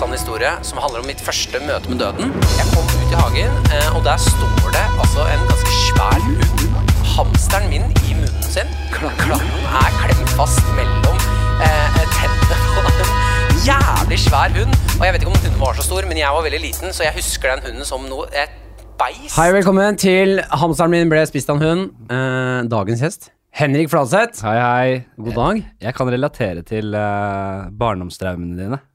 sann historie som handler om mitt første møte med døden. Jeg kom ut i hagen, eh, og der står det altså en ganske svær hund. Hamsteren min i munnen sin. Klangen er klemt fast mellom eh, tennene på en jævlig svær hund. Og jeg vet ikke om hunden var så stor, men jeg var veldig liten, så jeg husker den hunden som noe et beist. Hei, velkommen til Hamsteren min ble spist av en hund. Eh, dagens gjest, Henrik Fladseth. Hei, hei. God dag. Jeg kan relatere til uh, barndomstraumene dine.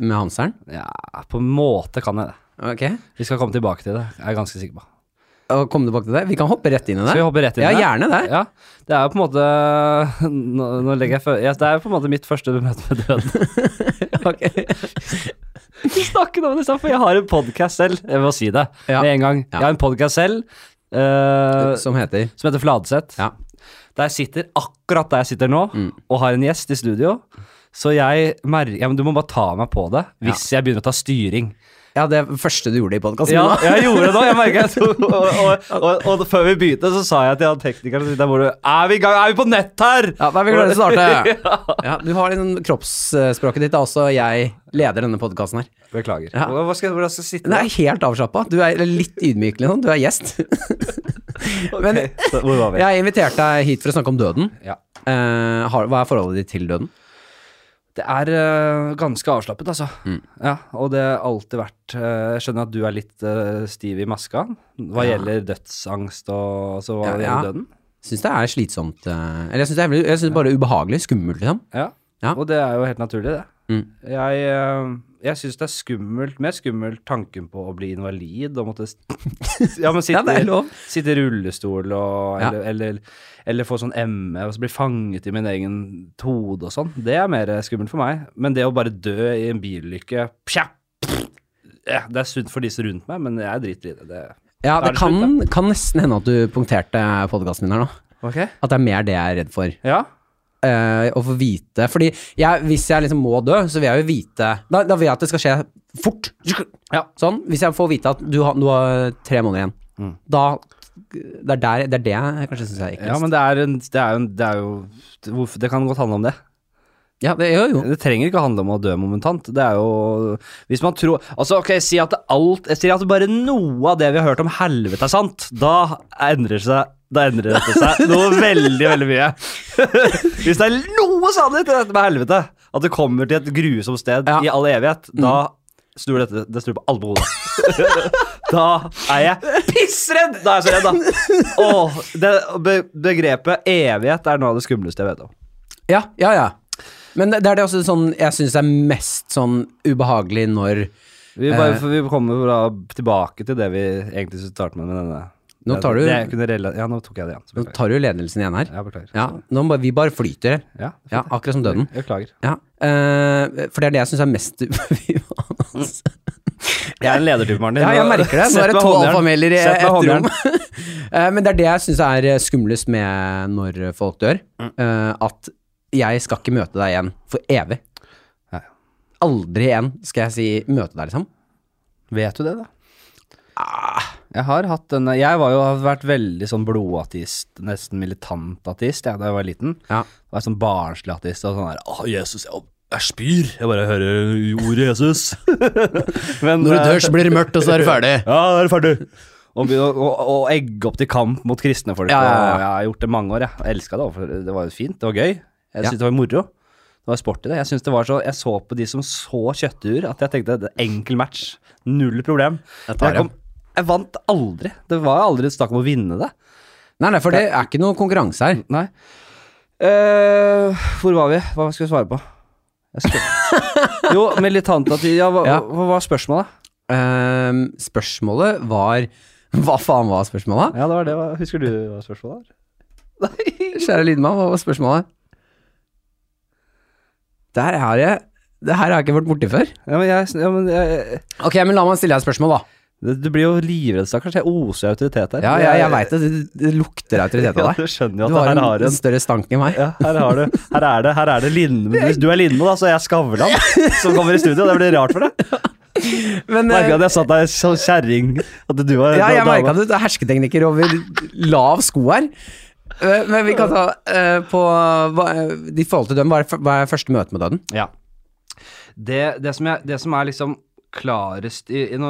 Med hamsteren. Ja, på en måte kan jeg det. Ok. Vi skal komme tilbake til det, jeg er ganske sikker på. Og komme tilbake til det. Vi kan hoppe rett inn i det. Skal vi hoppe rett inn i Ja, det? gjerne det. Ja, det er jo på en måte Nå, nå legger jeg før ja, Det er jo på en måte mitt første møte med døden. Ok. Vi snakket om det i for jeg har en podkast selv. Jeg må si det Ja. med en gang. Ja. Jeg har en podkast selv Uh, Som heter som heter Fladseth. Ja. Der jeg sitter akkurat der jeg sitter nå, og har en gjest i studio. Så jeg ja, men Du må bare ta meg på det hvis jeg begynner å ta styring. Ja, det første du gjorde i podkasten. Ja, jeg gjorde det da. Jeg tok, og, og, og, og, før vi begynte, så sa jeg til han teknikeren som sitter der borte Er vi i gang? Er vi på nett her? Ja, er vi klarer å starte. Ja, du har liksom kroppsspråket ditt, da også jeg leder denne podkasten her. Beklager. Ja. Hva skal, hvordan skal jeg sitte? Er helt avslappa. Du er litt ydmyk, nå. Du er gjest. Men okay, jeg inviterte deg hit for å snakke om døden. Ja. Uh, har, hva er forholdet ditt til døden? Det er uh, ganske avslappet, altså. Mm. Ja, og det har alltid vært uh, Jeg skjønner at du er litt uh, stiv i maska hva Ja. gjelder dødsangst og altså, hva Ja, gjelder døden. Syns det er slitsomt Eller jeg syns det er, jeg synes bare ubehagelig. Skummelt, liksom. Ja. Ja. Og det er jo helt naturlig, det. Mm. Jeg, jeg syns det er skummelt, mer skummelt tanken på å bli invalid og måtte Ja, men sitte, Ja, sitte i rullestol og Ja. eller, eller, eller få sånn ME og så bli fanget i min egen hode og sånn. Det er mer skummelt for meg. Men det å bare dø i en bilulykke ja, Det er sunt for disse rundt meg, men jeg driter i det. det Ja, det det kan, slutt, kan nesten hende at du punkterte podkasten min her nå. Ok? At det er mer det jeg er redd for. Ja? Eh, å få vite Fordi jeg, hvis jeg liksom må dø, så vil jeg jo vite Da, da vil jeg at det skal skje fort. Ja. Sånn. Hvis jeg får vite at du har, du har tre måneder igjen, Mm. da det er, der, det er det jeg kanskje syns er ekkelt. ja, men det er, en, det er jo, det er jo Det kan godt handle om det. Ja, det gjør jo. Det trenger ikke handle om å dø momentant. Det er jo Hvis man tror Altså, ok, si at alt Si at bare noe av det vi har hørt om helvete er sant. Da endrer seg Da endrer dette seg noe veldig, veldig mye. Hvis det er noe sannhet i dette med helvete, at det kommer til et grusomt sted Ja. i all evighet, da snur dette Det snur på alle på hodet. da er jeg pissredd! Da er jeg så redd, da. Åh, det, be, begrepet evighet er noe av det skumleste jeg vet om. Ja, ja, ja. Men det det er det også sånn jeg syns er mest sånn ubehagelig når Vi, bare, Eh. for vi kommer da tilbake til det vi egentlig skulle starte med. med denne. Nå tar du- det, det rela- Ja, nå tok jeg det igjen. Nå tar du ledelsen igjen her. Ja, beklager. Ja, nå vi bare flyter. Ja, Ja, akkurat som døden. Jeg beklager. Ja. uh, for det er det jeg syns er mest Jeg er en ledertype, Martin. Ja, jeg merker det. Nå er det tolv familier i ett rom. Eh, Men det er det jeg syns er skumlest med når folk dør. Mm. eh, At jeg skal ikke møte deg igjen for evig. Nei. Aldri igjen skal jeg si møte deg, liksom. Vet du det, da? Ah. Jeg har hatt denne Jeg var jo, har vært veldig sånn blodatist, nesten militant ateist, jeg, da jeg var liten. Ja. Jeg var sånn barnslig ateist og sånn der Å, Jesus, jeg, jeg spyr. Jeg bare hører ordet Jesus. Men, Når du eh, dør, så blir det mørkt, og så er du ferdig. Ja, da er du ferdig. Og, og, og egge opp til kamp mot kristne folk. Ja, ja, ja. Jeg har gjort det mange år, jeg. Jeg elska det, det var fint. Det var gøy. Jeg Ja. syntes det var moro. Det var sport i det. Jeg synes det var så Jeg så på de som så kjøttur, at jeg tenkte det er enkel match. Null problem. Jeg tar Jeg, kom, jeg vant aldri. Det var aldri et snakk om å vinne det. Nei, nei, for det er ikke noe konkurranse her. Nei. Uh, hvor var vi? Hva skal vi svare på? Jeg skal... jo, militant at ja, hva, Ja. hva var spørsmålet? Eh, spørsmålet var Hva faen var spørsmålet? Ja, det var det. Husker du hva spørsmålet var? Kjære lydmann, hva var spørsmålet? Der har jeg Det her har jeg ikke vært borti før. Ja, men jeg, ja, men jeg Ok, men la meg stille deg et spørsmål, da. Det- Du blir jo livredd, stakkars. Jeg oser autoritet her. Ja, jeg, jeg veit det. Det, det lukter autoritet av Ja, deg. du skjønner jo Du har her en, har en større stank enn meg. ja, her, har du, her er det, her er det Lindmo. Hvis du er Lindmo, da, så er jeg Skavlan som kommer i studio. Det blir rart for deg. Men Merker eh, at jeg satt der som kjerring. At du var ja, jeg merka det. Det er hersketeknikker over lav sko her. Eh, Men vi kan ta uh, på hva, ditt forhold til døden. Hva er, hva er første møte med døden? Ja. Det, det, som, jeg, det som er liksom klarest i, i nå,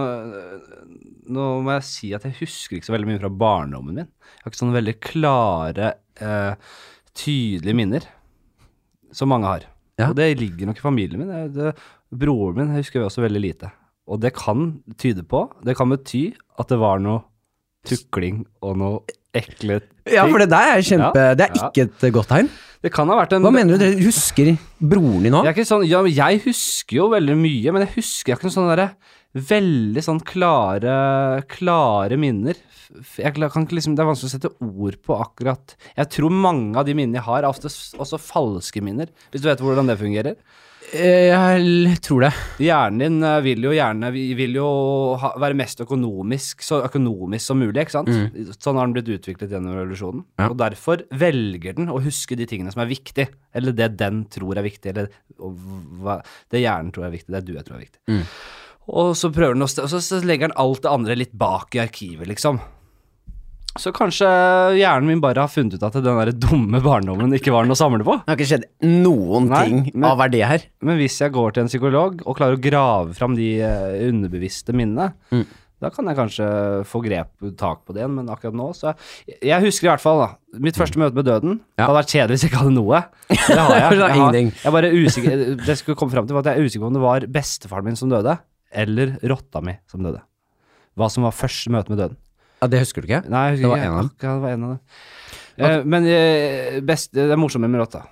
nå må jeg si at jeg husker ikke så veldig mye fra barndommen min. Jeg har ikke sånne veldig klare, uh, tydelige minner som mange har. Ja. Og det ligger nok i familien min. Det, det, broren min husker jeg også veldig lite. Og det kan tyde på, det kan bety at det var noe tukling og noe ekle ting. Ja, for det der er kjempe Ja, Det er ikke et godt tegn. Det kan ha vært en Hva mener du? Dere husker broren din nå? Jeg, sånn, ja, jeg husker jo veldig mye, men jeg husker ikke noen sånne derre veldig sånn klare, klare minner. Jeg kan ikke liksom, det er vanskelig å sette ord på akkurat Jeg tror mange av de minnene jeg har, er ofte også falske minner. Hvis du vet hvordan det fungerer. Eh, Jeg tror det. Hjernen din eh, vil jo gjerne vil jo ha, være mest økonomisk så økonomisk som mulig, ikke sant? Sånn har den blitt utviklet gjennom revolusjonen. Ja. Og derfor velger den å huske de tingene som er viktig, eller det den tror er viktig, eller hva, det hjernen tror er viktig, det du jeg tror er viktig. Og så prøver den å og så, så legger den alt det andre litt bak i arkivet, liksom. Så kanskje hjernen min bare har funnet ut at den der dumme barndommen ikke var noe å samle på. Det har ikke skjedd noen Nei, ting men- av verdi her. Men hvis jeg går til en psykolog og klarer å grave fram de eh, underbevisste minnene, Mm. da kan jeg kanskje få grep tak på det igjen, men akkurat nå så Jeg husker i hvert fall, da. Mitt første møte med døden. Ja. Det hadde vært kjedelig hvis jeg ikke hadde noe. Det har jeg. Jeg, har, jeg bare usikker Det jeg skulle komme fram til, var at jeg er usikker på om det var bestefaren min som døde, eller rotta mi som døde. Hva som var første møte med døden. Ja, Det husker du ikke? Nei, jeg Det husker var ikke. en av dem. Ja, det var en av dem. Eh, men eh, best, det er morsommere med rotta.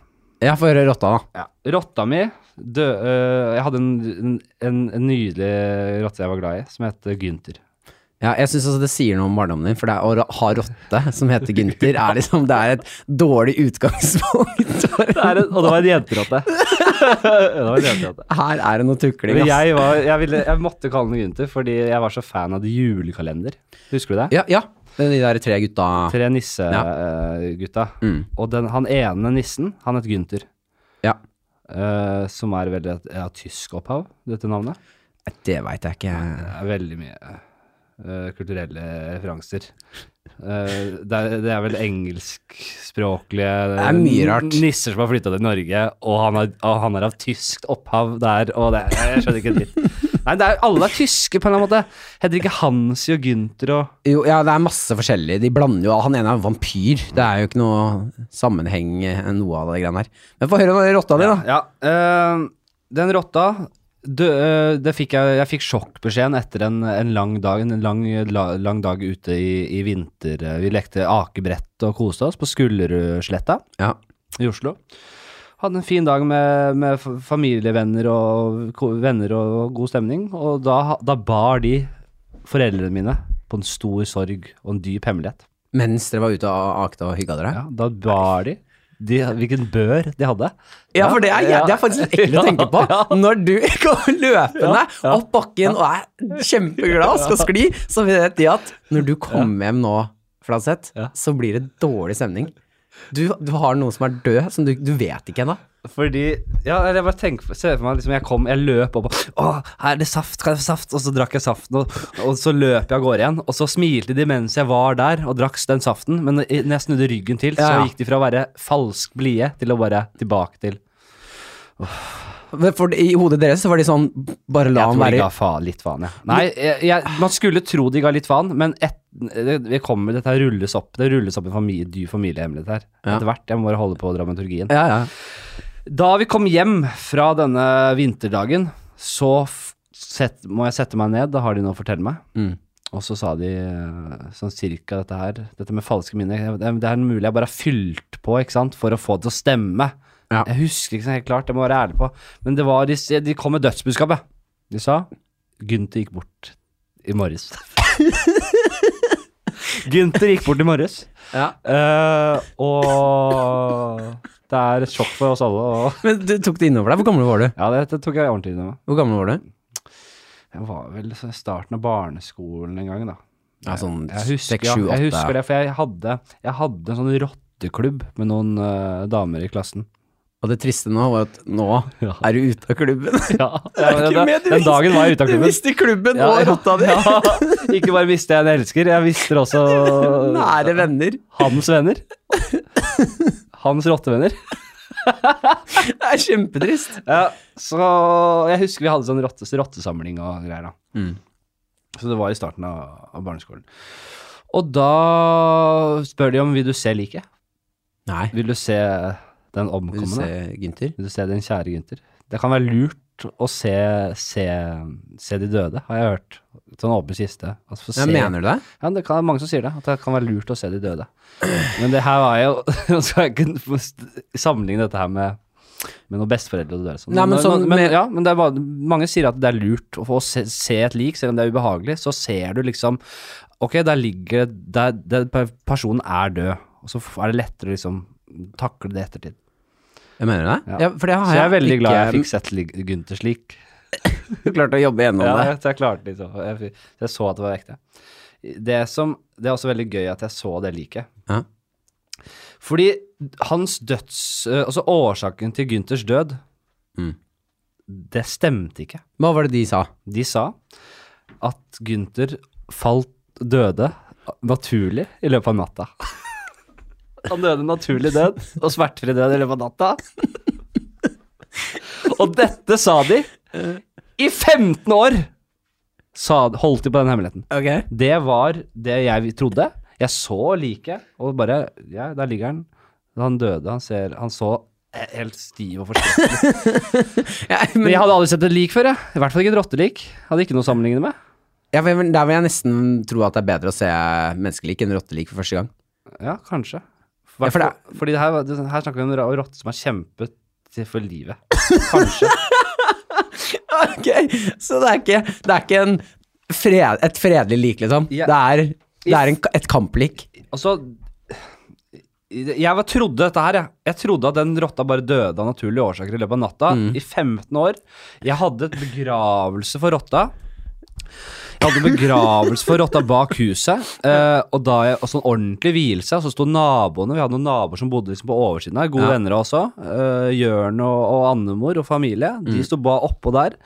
Ja, få høre rotta, da. Ja. Rotta mi dø, øh, Jeg hadde en, en, en nydelig rotte jeg var glad i, som het Gynter. Ja, jeg syns altså det sier noe om barndommen din, for det å ha rotte som heter Gynter, er liksom Det er et dårlig utgangspunkt. Det er en, og det var en jenterotte. Her er det noe tukling, ass. jeg, var, jeg, ville, jeg måtte kalle den Gynter fordi jeg var så fan av det julekalender. Husker du det? Ja, ja. De der tre gutta Tre nissegutta. Mm. Og den, han ene nissen, han het Gynter. Ja. Uh, som er veldig av tysk opphav, dette navnet. Det veit jeg ikke. Det er veldig mye eh, kulturelle referanser. Uh, det, er, det er vel engelskspråklige Det er mye rart. nisser som har flytta til Norge, og han, er, og han er av tyskt opphav der, og det, jeg skjønner ikke en dritt. Nei, det er, alle er tyske på en eller annen måte. Heter ikke Hansi og Gunther og Jo, ja, det er masse forskjellig. De blander jo Han ene er vampyr. Det er jo ikke noe sammenheng eh, noe av det greiene her. Men få høre om rotta di, da. Ja, eh, den rotta dø, eh, det fikk jeg, jeg fikk sjokkbeskjeden etter en, en lang dag En lang, la, lang dag ute i, i vinter. Vi lekte akebrett og koste oss på Skullerudsletta Ja. i Oslo. Hadde en fin dag med, med familievenner og venner og god stemning. Og da, da bar de foreldrene mine på en stor sorg og en dyp hemmelighet. Mens dere var ute og akte og hygga dere? Ja, da bar de, de hvilken bør de hadde. Ja, for det er, Ja. det er faktisk litt ekkelt å tenke på. Når du går løpende opp bakken og er kjempeglad og skal skli, så vet de at når du kommer hjem nå, Fladseth, så blir det dårlig stemning. Du, du har noen som er død, som du, du vet ikke ennå. Fordi Ja, jeg bare tenker ser for meg liksom jeg kom, jeg løp opp og Å, her er det saft, kan jeg få saft? Og så drakk jeg saften, og, og så løp jeg av gårde igjen. Og så smilte de mens jeg var der og drakk den saften, men når jeg snudde ryggen til, så Ja. gikk de fra å være falsk blide til å bare tilbake til Men For i hodet deres så var de sånn Bare la Jeg tror de ga faen, litt faen, ja. Nei, jeg, jeg, man skulle tro de ga litt faen, men et, det, vi kommer, dette her rulles opp. Det rulles opp en familie, dyr familiehemmelighet her. Ja. Etter hvert. Jeg må bare holde på dramaturgien. Ja, ja. Da vi kom hjem fra denne vinterdagen, så f sett, må jeg sette meg ned, da har de noe å fortelle meg. Mm. Og så sa de eh, sånn cirka dette her, dette med falske minner. Det, det er mulig jeg bare har fylt på, ikke sant, for å få det til å stemme. Ja. Jeg husker ikke så helt klart, jeg må være ærlig på. Men det var, de, de kom med dødsbudskapet. De sa Gunther gikk bort i morges. Gunther gikk bort i morges. ja. Uh, og det er et sjokk for oss alle. Og Men du tok det innover deg. Hvor gammel var du? ja, det, det tok jeg ordentlig innover. Hvor gammel var du? Jeg var vel i starten av barneskolen en gang, da. Ja, sånn Jeg husker, seks, ja, sju, jeg åtte. husker det, for jeg hadde, jeg hadde en sånn rotteklubb med noen uh, damer i klassen. Og det triste nå var at nå Ja. er du ute av klubben. Ja, den, den dagen var jeg ute av klubben. Du visste klubben Ja, og ja, rotta di. ja. Ikke bare visste jeg en elsker, jeg visste også Nære venner. hans venner. Hans rottevenner. Det er kjempetrist. Ja, så jeg husker vi hadde sånn rottes, rottesamling og greier da. Mm. Så det var i starten av, av barneskolen. Og da spør de om vil du se liket? Nei. Vil du se den Vil du se Gynter? Vil du se den kjære Gynter? Det kan være lurt å se, se, se de døde, har jeg hørt. Sånn åpen kiste. Altså, Ja, mener du det? Ja, det kan, mange som sier det, at det kan være lurt å se de døde. Men det her var jo Nå skal jeg ikke sammenligne dette her med, med noen besteforeldre og det der. Sånn. Nei, men sånn men, men, ja, men det bare, mange sier at det er lurt å få se, se et lik, selv om det er ubehagelig. Så ser du liksom Ok, der ligger der, der Personen er død, og så er det lettere liksom takle det i ettertid. Jeg mener det? Ja. Ja, for det har Så jeg er veldig glad jeg fikk sett Gunther slik. du klarte å jobbe gjennom Ja, det. jeg, jeg klarte liksom jeg, jeg så at det var ekte. Det, som, det er også veldig gøy at jeg så det liket. Ja. Fordi hans døds eh, Altså årsaken til Günthers død, Mm. det stemte ikke. Hva var det de sa? De sa at Gunther falt døde naturlig i løpet av natta. Han døde naturlig død og smertefri død i løpet av natta. Og dette sa de i 15 år! Sa, holdt de på den hemmeligheten. Okay. Det var det jeg trodde. Jeg så liket, og bare Ja, der ligger han. Han døde. Han ser Han så helt stiv og forskrekket Ja, Men men, jeg hadde aldri sett et lik før, jeg. I hvert fall ikke et rottelik. Hadde ikke noe å sammenligne med. ja, men der vil jeg nesten tro at det er bedre å se menneskelik enn rottelik for første gang. Ja, kanskje. Ja, for det Fordi det her, det, her snakker vi om en rotte som har kjempet for livet. Kanskje. Ok, så det er ikke, det er ikke en fred, et fredelig lik, liksom. Yeah. Det er, det er en, et kamplik. Altså Jeg var, trodde dette her, jeg. Jeg trodde at den rotta bare døde av naturlige årsaker i løpet av natta. I 15 år. Jeg hadde et begravelse for rotta. Jeg hadde begravelse for rotta bak huset, eh, og da jeg, og sånn ordentlig vielse. Og så sto naboene, vi hadde noen naboer som bodde liksom på oversiden her, gode Ja. venner også. Uh, Jørn og, og Annemor og familie. De sto bare oppå der.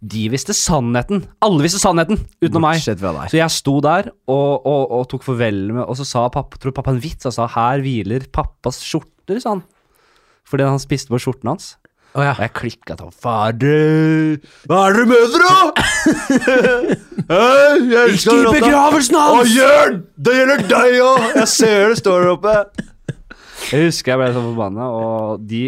De visste sannheten. Alle visste sannheten, utenom meg. Bortsett fra deg. Så jeg sto der og, og, og tok farvel med Og så sa pappa, tror pappa en vits. Han sa 'her hviler pappas skjorter', sa han. Fordi han spiste på skjorten hans. Å ja. Og jeg klikka sånn Fader, hva er det du dere, da? Hei, Ikke i begravelsen hans! Å, Jørn! Det gjelder deg òg! Jeg ser det står der oppe. Jeg husker jeg ble så forbanna, og de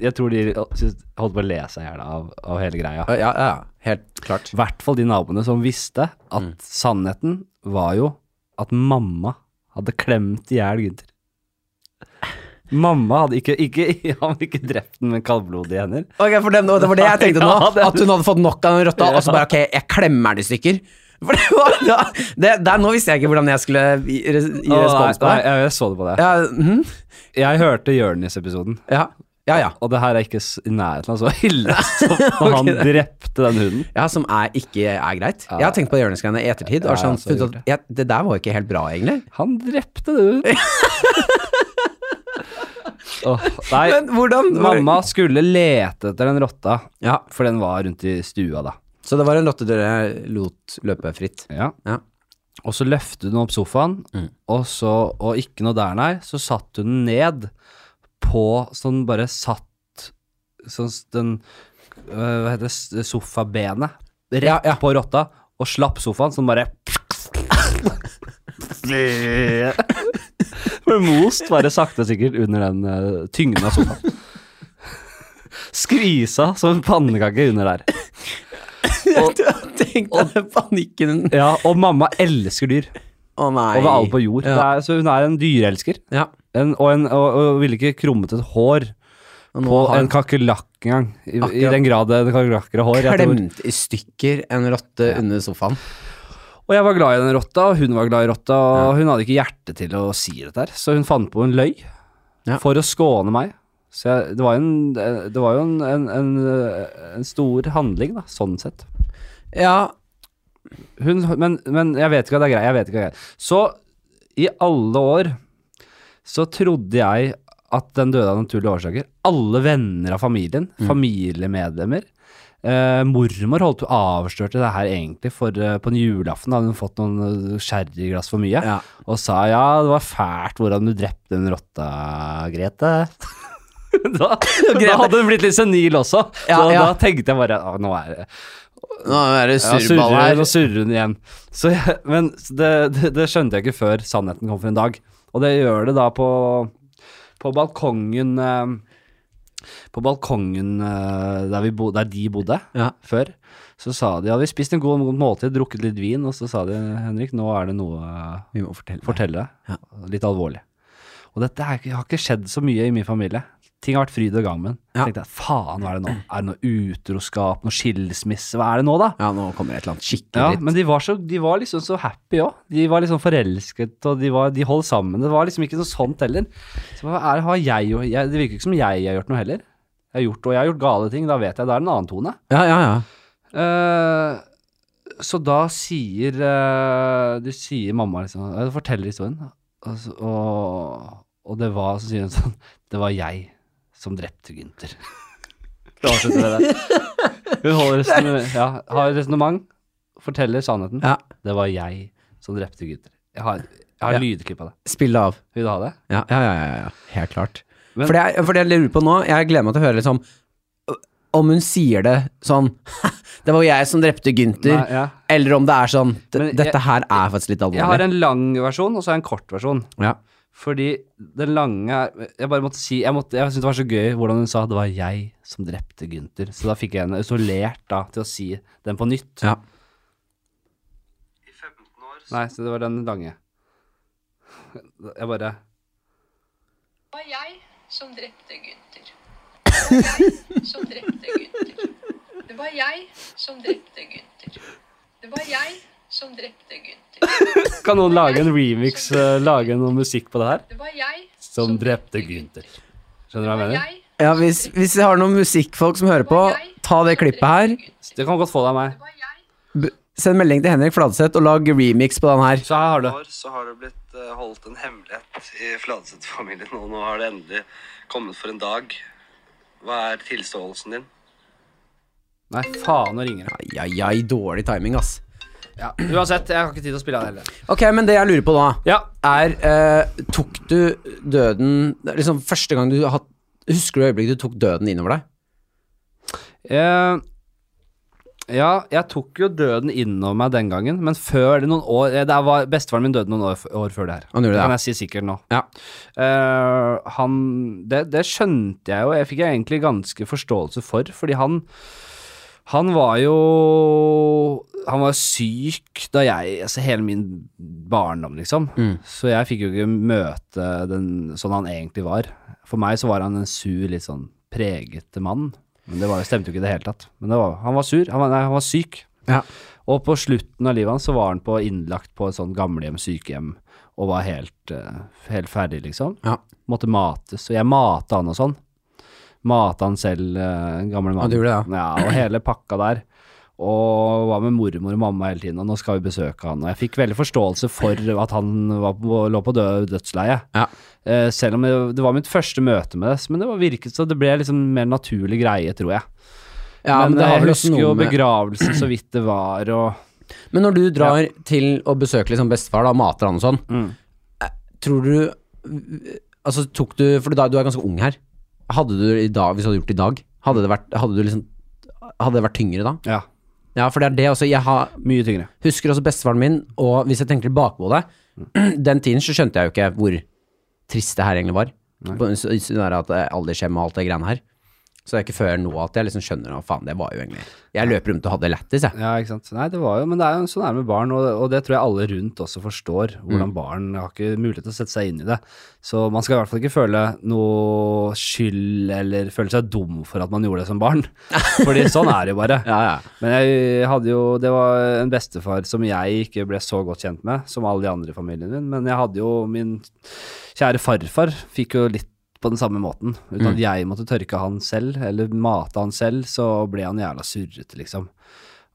Jeg tror de holdt på å le seg i hjel av, av hele greia. Ja, ja. Helt klart. I hvert fall de naboene som visste at sannheten var jo at mamma hadde klemt i hjel Gunther. Mamma hadde ikke, ikke, han hadde ikke drept den med kaldblodige hender. Ok, for det, det var det jeg tenkte nå. Ja, det- At hun hadde fått nok av den rotta, og så bare ok, jeg klemmer den i stykker. For det var ja, det, der, Nå visste jeg ikke hvordan jeg skulle gi, gi respons på det. jeg så det på det. Ja, mhm. Jeg hørte Jonis-episoden, ja, ja, ja. og det her er ikke i nærheten av så ille som okay, han drepte den hunden. Ja, som er, ikke er greit. Jeg har tenkt på hjørnesgreiene i ettertid. Og Ja, sånn, funnet at, ja, det der var ikke helt bra, egentlig. Han drepte det. Åh, nei, Men hvordan mamma skulle lete etter den rotta, Ja, for den var rundt i stua da. Så det var en rotte dere lot løpe fritt. Ja. Ja. Og så løftet hun opp sofaen, Mm. og, så, og ikke noe der, nei. Så satt hun den ned på sånn bare satt Sånn s- den øh, Hva heter det, s- sofabenet rett Ja, ja. på rotta, og slapp sofaen, sånn bare Ble most bare sakte sikkert under den uh, tyngden av sofaen. Skvisa som en pannekake under der. Tenk deg den panikken Ja, og mamma elsker dyr. Å nei. Overalt på jord. Ja. Det er, så hun er en dyreelsker. Ja. En, og, en, og, og ville ikke krummet et hår Og nå på har en kakerlakk engang. I, I den grad en kakerlakker har hår. Jeg tror. klemt i stykker en rotte under sofaen. Og jeg var glad i den rotta, og hun var glad i rotta, og hun hadde ikke hjerte til å si dette her, så hun fant på en løy Ja. for å skåne meg. Så jeg, det var en, det var jo en, en, en, en stor handling, da, sånn sett. Ja, Hun, men, men jeg vet ikke hva det er greit. Jeg vet ikke hva det er. Så i alle år så trodde jeg at den døde av naturlige årsaker. Alle venner av familien, familiemedlemmer. Eh, mormor holdt avslørte det her egentlig, for uh, på en julaften hadde hun fått noen eh, sherryglass for mye. Ja. Og sa ja, det var fælt hvordan du drepte den rotta, Grete. da, da hadde hun blitt litt senil også. Ja, så ja. da tenkte jeg bare «Å, nå er det Nå er det surrball her. Nå surrer hun igjen. Så men det, det, det skjønte jeg ikke før sannheten kom for en dag. Og det gjør det da på, på balkongen eh, På balkongen eh, der, vi bo, der de bodde Ja. før. Så sa de ja, vi spiste en god måltid, drukket litt vin, og så sa de Henrik, nå er det noe Vi må fortelle. fortelle. Ja. Litt alvorlig. Og dette har ikke skjedd så mye i min familie. Ting har vært fryd og gammen. Ja. Så tenkte jeg, faen, hva er det nå? Er det noe utroskap, noe skilsmisse, hva er det nå, da? Ja, nå kommer det et eller annet skikkelig Ja, men de var, så, de var liksom så happy òg. De var liksom forelsket, og de, var, de holdt sammen. Det var liksom ikke noe sånt heller. Så hva er, har jeg, jeg Det virker ikke som jeg har gjort noe heller. Jeg har gjort, og jeg har gjort gale ting, da vet jeg det er en annen tone. Ja, ja, ja. Uh, så da sier uh, De sier mamma liksom uh, Forteller historien. Og, og, og det var Så sier hun sånn Det var jeg som drepte Gynter. da avslutter vi det. Hun holder resonnement, ja, har resonnement, forteller sannheten. Ja. Det var jeg som drepte Gynter. Jeg har, jeg har Ja. lydklipp av det. Spill det av. Vil du ha det? Ja, ja, ja, ja, ja. helt klart. Men- for, det jeg, for det jeg lurer på nå, jeg gleder meg til å høre liksom om hun sier det sånn Det var jeg som drepte Gynter. Ja. Eller om det er sånn Dette jeg- her er faktisk litt alvorlig. Jeg har en lang versjon, og så har jeg en kort versjon. Ja. Fordi den lange Jeg bare måtte si Jeg, måtte, jeg syntes det var så gøy hvordan hun sa det var jeg som drepte Gynter. Så da fikk jeg henne isolert da til å si den på nytt. Ja. Nei, så det var den lange. Jeg bare Det var jeg som drepte Gynter. Det var jeg som drepte Gynter. Det var jeg som drepte Gynter. Det var jeg som drepte Gunther. Kan noen lage en remix, eh, lage noe musikk på det her? Det var jeg Som drepte Gunther. Skjønner du hva jeg mener? Ja, hvis, hvis jeg har noen musikkfolk som hører på, ta det klippet her. Det kan godt få deg meg. B send melding til Henrik Fladseth og lag remix på den her. Så her har du. så har det blitt eh, holdt en hemmelighet i Fladseth-familien, og nå har det endelig kommet for en dag. Hva er tilståelsen din? Nei, faen, nå ringer det. Ai, ai, ai, dårlig timing, ass. Ja, uansett, jeg har ikke tid til å spille av det heller. Ok, men det jeg lurer på da, Ja. er eh, Tok du døden Liksom første gang du hatt Husker du øyeblikket du tok døden innover deg? Eh, ja, jeg tok jo døden innover meg den gangen, men før det noen år eh, det var, Bestefaren min døde noen år, år før det her. Gjorde det, kan jeg si sikkert nå. Ja. Eh, han det, det skjønte jeg jo, jeg fikk egentlig ganske forståelse for, fordi han han var jo Han var syk da jeg Altså hele min barndom, liksom. Mm. Så jeg fikk jo ikke møte den sånn han egentlig var. For meg så var han en sur, litt sånn pregete mann. Men det var, stemte jo ikke i det hele tatt. Men det var, han var sur. Han var, nei, han var syk. Ja. Og på slutten av livet hans så var han på innlagt på et sånn gamlehjem, sykehjem, og var helt, eh, helt ferdig, liksom. Ja. Måtte mates. Og jeg mata han og sånn. Mata han selv, uh, gamle mann. Ja, det, ja. Og hele pakka der. Og var med mormor og mamma hele tiden, og nå skal vi besøke han. Og jeg fikk veldig forståelse for at han var på, lå på død, dødsleiet. Ja. Uh, selv om det, det var mitt første møte med det, men det var virket så det ble liksom mer naturlig greie, tror jeg. Ja, men det har jeg husker jo med- så vidt det var, og Men når du drar til å besøke liksom bestefar, da, mater han og sånn, Mm. eh, tror du Altså, tok du For du er ganske ung her. Hadde du i dag, hvis du hadde gjort det i dag, hadde det vært, hadde du liksom, hadde det vært tyngre da? ja, Ja, for det er det også. Jeg har, mye tyngre. husker også bestefaren min, og hvis jeg tenker tilbake på det Den tiden så skjønte jeg jo ikke hvor trist det her egentlig var. På- så- så det der at eh, aldershjem og alt det greiene her. Så det er ikke før nå at jeg liksom skjønner hva faen, det var jo egentlig Jeg løper rundt og hadde lættis, jeg. Ja, ikke sant. Nei, det var jo, men det er jo sånn er med barn, og, og det tror jeg alle rundt også forstår. Hvordan barn har ikke mulighet til å sette seg inn i det. Så man skal i hvert fall ikke føle noe skyld eller føle seg dum for at man gjorde det som barn. Fordi sånn er det jo bare. Ja, ja. Men jeg hadde jo Det var en bestefar som jeg ikke ble så godt kjent med som alle de andre i familien min, men jeg hadde jo min kjære farfar fikk jo litt på den samme måten. Uten at jeg måtte tørke han selv, eller mate han selv, så ble han jævla surrete, liksom.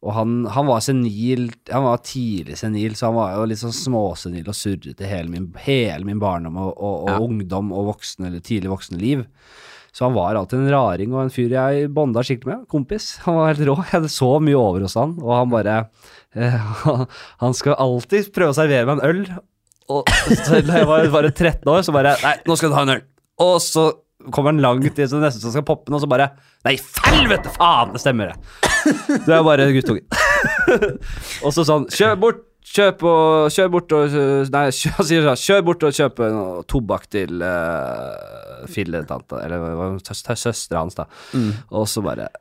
Og han, han var senil, han var tidlig senil, så han var jo litt sånn småsenil og surrete hele min, hele min barndom og, og, og Ja. ungdom og voksen, eller tidlig voksne liv. Så han var alltid en raring og en fyr jeg bonda skikkelig med. Kompis. Han var helt rå. Jeg hadde så mye over hos han, og han bare eh, Han skal alltid prøve å servere meg en øl. Og da jeg var bare 13 år, så bare Nei, nå skal du ha en øl. Og så kommer han langt inn, så nesten så skal poppe den, og så bare Nei, helvete, faen, det stemmer det. Du er bare guttungen. og så sånn Kjør bort, kjøp og Kjør bort og Nei, kjør, han sier sånn Kjør bort og kjøp noe tobakk til uh, filletanta, eller det, søstera hans, da. Og så bare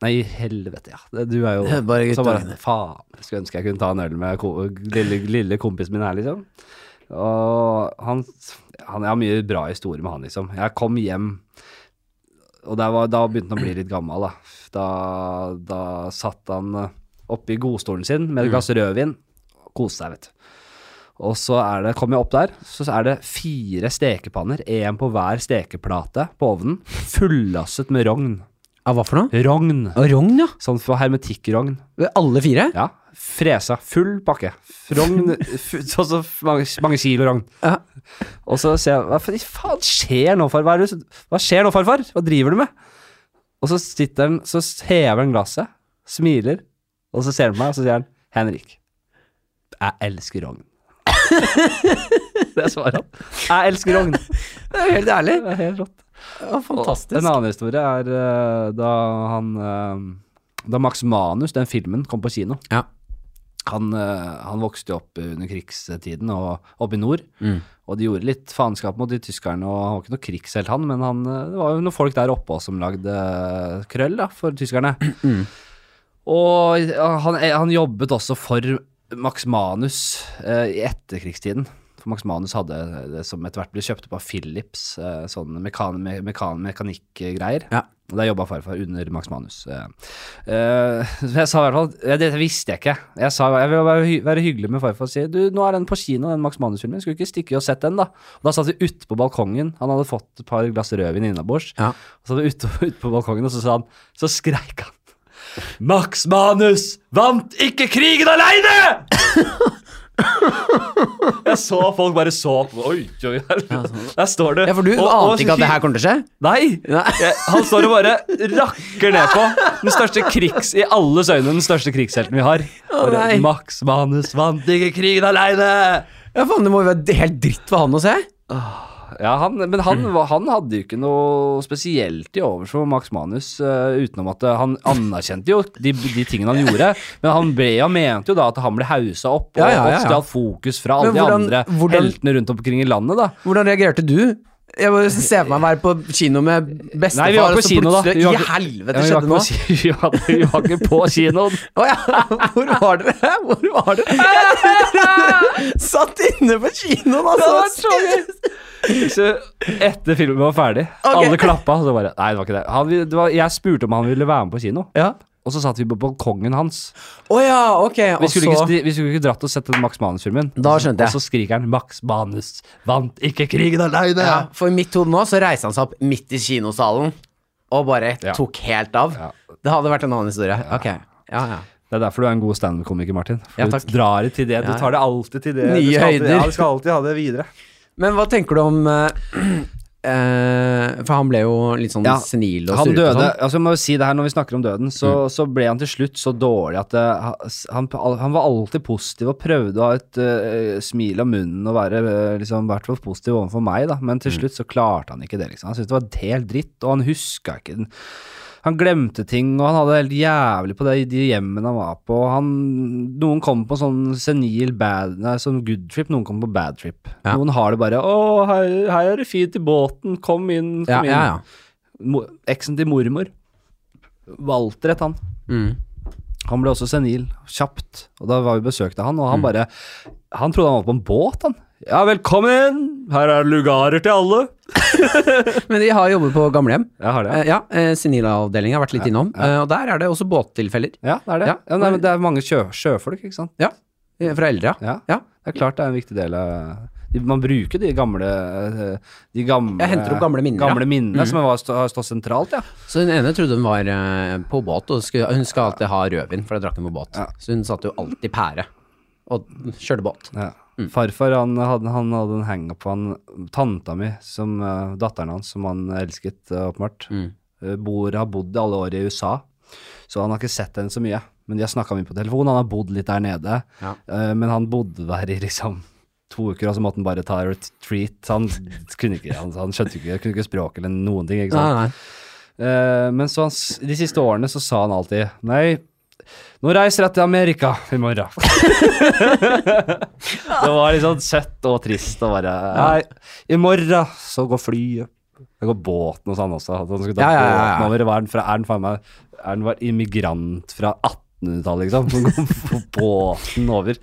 Nei, helvete, ja. Du er jo bare Så bare. Faen, skulle ønske jeg kunne ta en øl med ko lille, lille kompisen min her, liksom. Og han, han Jeg har mye bra historier med han, liksom. Jeg kom hjem og der var, da begynte han å bli litt gammel, da. Da, da satt han eh, oppe i godstolen sin med et glass rødvin og koste seg, vet du. Og så er det, kom jeg opp der, så er det fire stekepanner, én på hver stekeplate på ovnen, fullasset med rogn. Ja, hva for noe? Rogn. Og Rogn, ja. Sånn for hermetikkrogn. Alle fire? Ja. Fresa. Full pakke. Rogn Så, så mange, mange kilo rogn. Ja. Og så ser jeg Hva faen skjer nå, farfar? Hva skjer nå, farfar? Hva driver du med? Og så sitter han, så hever han glasset, smiler, og så ser han på meg, og så sier han Henrik, jeg elsker rogn. det svarer han. Jeg elsker rogn. Det er helt ærlig. Det er helt rått. Ja, fantastisk. En annen historie er eh, da han eh, Da Max Manus, den filmen, kom på kino. Ja. Han, eh, han vokste jo opp under krigstiden og oppe i nord. Mm. Og de gjorde litt faenskap mot de tyskerne, og han var ikke noe krigshelt, han, men han, det var jo noen folk der oppe også som lagde krøll da, for tyskerne. Og han, han jobbet også for Max Manus eh, i etterkrigstiden. For Max Manus hadde det som etter hvert ble kjøpt opp av Philips, eh, sånn mekan me mekan mekanikkgreier. Ja. Og der jobba farfar under Max Manus. Eh, eh, så jeg sa i hvert fall Det visste jeg ikke. Jeg sa jeg vil være, hy være hyggelig med farfar og si du, nå er den på kino, den Max Manus-filmen. Skulle ikke stikke og sett den, da. Og da satt vi ute på balkongen. Han hadde fått et par glass rødvin innabords. Ja. Så satt vi ute, ute på balkongen, og så sa han Så skreik han. Max Manus vant ikke krigen aleine! Jeg så folk bare så på Oi, oi, der står det. Ja, for du Og- og ante ikke at det her kommer til å skje? Nei! Jeg, han står og bare rakker ned på den største krigs I alles øyne den største krigshelten vi har. Bare. Max Manus vant ikke krigen aleine! Ja, faen, det må jo være helt dritt for han å se. Ja, han, men han, han hadde jo ikke noe spesielt i overs for Max Manus, uh, utenom at eh, han anerkjente jo de, de tingene han gjorde, men han ble jo mente jo da at han ble hausa opp og, Ja, ja, ja, stjal fokus fra alle hvordan- de andre hvordan- heltene rundt omkring i landet, da. Hvordan reagerte du? Jeg bare ser for meg være på kino med bestefar, Nei, vi var på og så kino, da. plutselig Vi var I ikke- helvete Ja, vi, var skjedde nå? på, ki- vi, var, vi var ikke på kinoen. Å ja, hvor var dere? Hvor var dere? Satt inne på kinoen, altså. Så etter filmen var ferdig, Ok. alle klappa, og så bare Nei, det var ikke det. Han, det var, jeg spurte om han ville være med på kino, Ja. Og så satt vi på balkongen hans. Oh ja, ok. Vi skulle, ikke, vi skulle ikke dratt og sett den Max Manus-filmen. Da skjønte jeg. Og så skriker han 'Max Manus vant ikke krigen aleine'. ja, For i mitt hode nå så reiste han seg opp midt i kinosalen og bare Ja. tok helt av. Ja. Det hadde vært en annen historie. Ok. Ja, ja. Det er derfor du er en god standup-komiker, Martin. For du drar det til det. Du tar det alltid til det. Nye du skal alltid, høyder. Du skal alltid ha det videre. Men hva tenker du om eh, eh, For han ble jo litt sånn Ja, senil og Han surrete og døde, sånn. altså må jo si det her når vi snakker om døden, så, så ble han til slutt så dårlig at det, han, han var alltid positiv og prøvde å ha et uh, smil om munnen og være uh, liksom, hvert fall positiv overfor meg, da. Men til slutt så klarte han ikke det, liksom. Han syntes det var helt dritt, og han huska ikke den. Han glemte ting, og han hadde det helt jævlig på det, de hjemmene han var på. Han, noen kom på sånn senil bad Nei, sånn good trip, noen kom på bad trip. Ja. Noen har det bare 'Å, her, her er det fint i båten, kom inn', kom Ja, inn. ja, ja. Eksen til mormor. Walter het han. Mm. Han ble også senil, kjapt. Og da var vi besøkte han, og Mm. han bare Han trodde han var på en båt, han. Ja, velkommen! Her er lugarer til alle. Men de har jobbet på gamlehjem. Jeg har det. Eh, ja, eh, senilavdelingen har vært litt innom. Eh, og der er det også båttilfeller. Ja, det er det. Ja. Ja, nei, men det er mange sjø, sjøfolk, ikke sant. Ja, eh, fra eldre, ja. Ja. ja. Det er klart det er en viktig del av de, Man bruker de gamle eh, De gamle Jeg henter opp gamle minner, ja. Gamle minnene som har stå- har stått sentralt, ja. Så hun ene trodde hun var eh, på båt, og skulle, hun skal alltid ha rødvin, for det drakk hun på båt. Så hun satt jo alltid pære og kjørte båt. Ja. Farfar han hadde, han hadde en hangup på han Tanta mi, som uh, datteren hans, som han elsket, uh, åpenbart, Mm. Uh, bor, har bodd alle år i USA. Så han har ikke sett henne så mye. Men de har snakka mye på telefon. Han har bodd litt der nede. Ja. men han bodde der i liksom to uker, og så måtte han bare ta retreat. Han kunne ikke, han, han skjønte ikke, kunne ikke språk eller noen ting. ikke sant? Nei, nei. Men så han, de siste årene så sa han alltid Nei, nå reiser jeg til Amerika i morgen. det var litt sånn søtt og trist å bare Nei, i morgen så går flyet. Det går båten hos han også. At han skulle ta Ja, ja, ja, ja. båten over. Var han fra, er faen meg var immigrant fra 1800-tallet, liksom? Som går på båten over.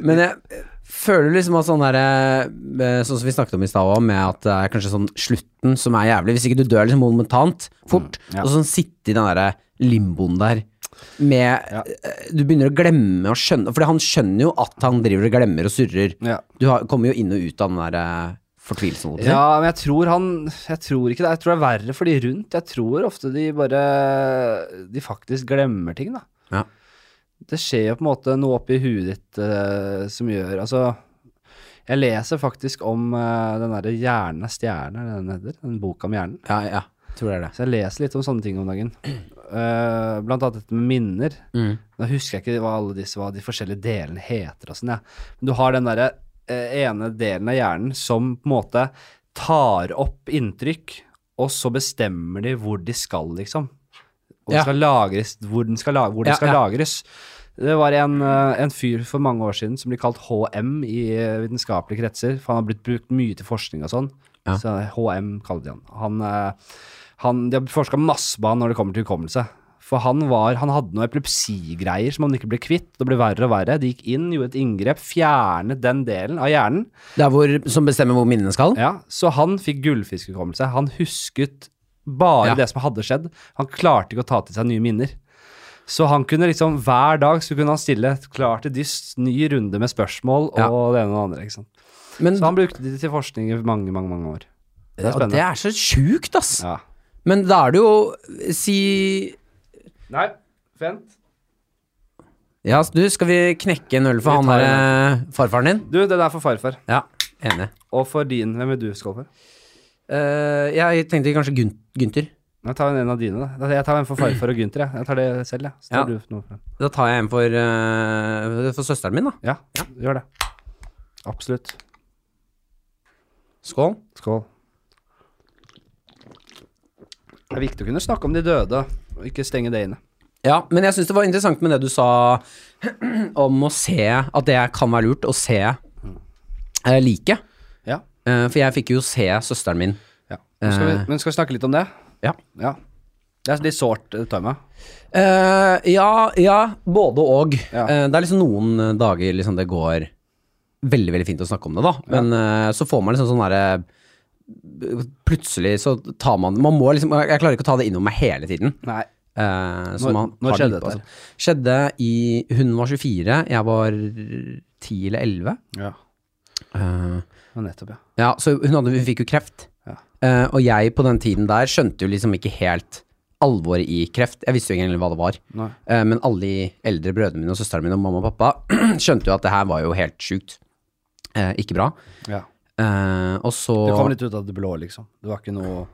Men jeg føler liksom at sånn derre Sånn som vi snakket om i stad òg, med at det er kanskje sånn slutten som er jævlig. Hvis ikke du dør liksom momentant, fort, Mm, ja. og sånn sitte i den derre limboen der med Ja. eh, Du begynner å glemme å skjønne For han skjønner jo at han driver og glemmer og surrer. Ja. Du har, kommer jo inn og ut av den der eh, fortvilelsen. Ja, men jeg tror han Jeg tror ikke det. Jeg tror det er verre for de rundt. Jeg tror ofte de bare De faktisk glemmer ting, da. Ja. Det skjer jo på en måte noe oppi huet ditt uh, som gjør Altså Jeg leser faktisk om uh, den derre Hjernen er stjerne, er den heter? Den boka om hjernen. Ja, ja. Tror det er det. Så jeg leser litt om sånne ting om dagen. Eh, blant annet dette med minner. Mm. Nå husker jeg ikke hva alle disse hva de forskjellige delene heter og sånn, jeg. Men du har den derre uh, ene delen av hjernen som på en måte tar opp inntrykk, og så bestemmer de hvor de skal, liksom. Hvor, Ja. skal lagres, hvor den skal, hvor den Ja, skal ja. lagres. Det var en, eh, en fyr for mange år siden som blir kalt HM i vitenskapelige kretser, for han har blitt brukt mye til forskning og sånn. Ja. Så HM kaller de han. Han, han De har forska masse på han når det kommer til hukommelse. For han, var, han hadde noen epilepsigreier som han ikke ble kvitt. Det ble verre og verre. De gikk inn, gjorde et inngrep, fjernet den delen av hjernen. Det er hvor, som bestemmer hvor minnene skal? Ja, Så han fikk gullfiskhukommelse. Han husket bare Ja. det som hadde skjedd. Han klarte ikke å ta til seg nye minner. Så han kunne liksom hver dag så kunne han stille klar til dyst, ny runde med spørsmål og Ja. det ene og det andre. ikke sant? Men Så han brukte det til forskning i mange, mange mange år. Det er ja, det er så sjukt, ass. Ja. Men da er det jo Si Nei, vent. Ja, du, skal vi knekke en øl for han derre eh, farfaren din? Du, den er for farfar. Ja, enig. Og for din. Hvem vil du skåle for? Uh, jeg tenkte kanskje Gun Gunther. Jeg tar en av dine, da. Jeg tar en for farfar og Gunther, jeg. Jeg tar det selv, jeg. Ja. du Da tar jeg en for, uh, for søsteren min, da. Ja, gjør det. Absolutt. Skål. Skål. Det er viktig å kunne snakke om de døde, og ikke stenge det inne. Ja, men jeg syns det var interessant med det du sa om å se At det kan være lurt å se eh, liket. Ja. Eh, for jeg fikk jo se søsteren min. ja. Skal vi, Eh. men skal vi snakke litt om det? Ja. Ja. Det er litt sårt, tar jeg meg. Eh, ja, ja, både og. Ja. Eh, det er liksom noen eh, dager liksom det går veldig, veldig fint å snakke om det, da. Men eh, så får man liksom sånn derre Plutselig så tar man Man må liksom Jeg klarer ikke å ta det innom meg hele tiden. Nei. Uh, Når- man når skjedde dette? altså. Skjedde i Hun var 24, jeg var 10 eller 11. Ja. Uh, nettopp, ja. ja, så hadde, hun fikk jo kreft. Ja. Uh, og jeg på den tiden der skjønte jo liksom ikke helt alvoret i kreft. Jeg visste jo egentlig hva det var. Men alle de eldre brødrene mine og søstrene mine og mamma og pappa skjønte jo at det her var jo helt sjukt. Ikke bra. ja. Eh, og så Det kom litt ut av det blå, liksom. Det var ikke noe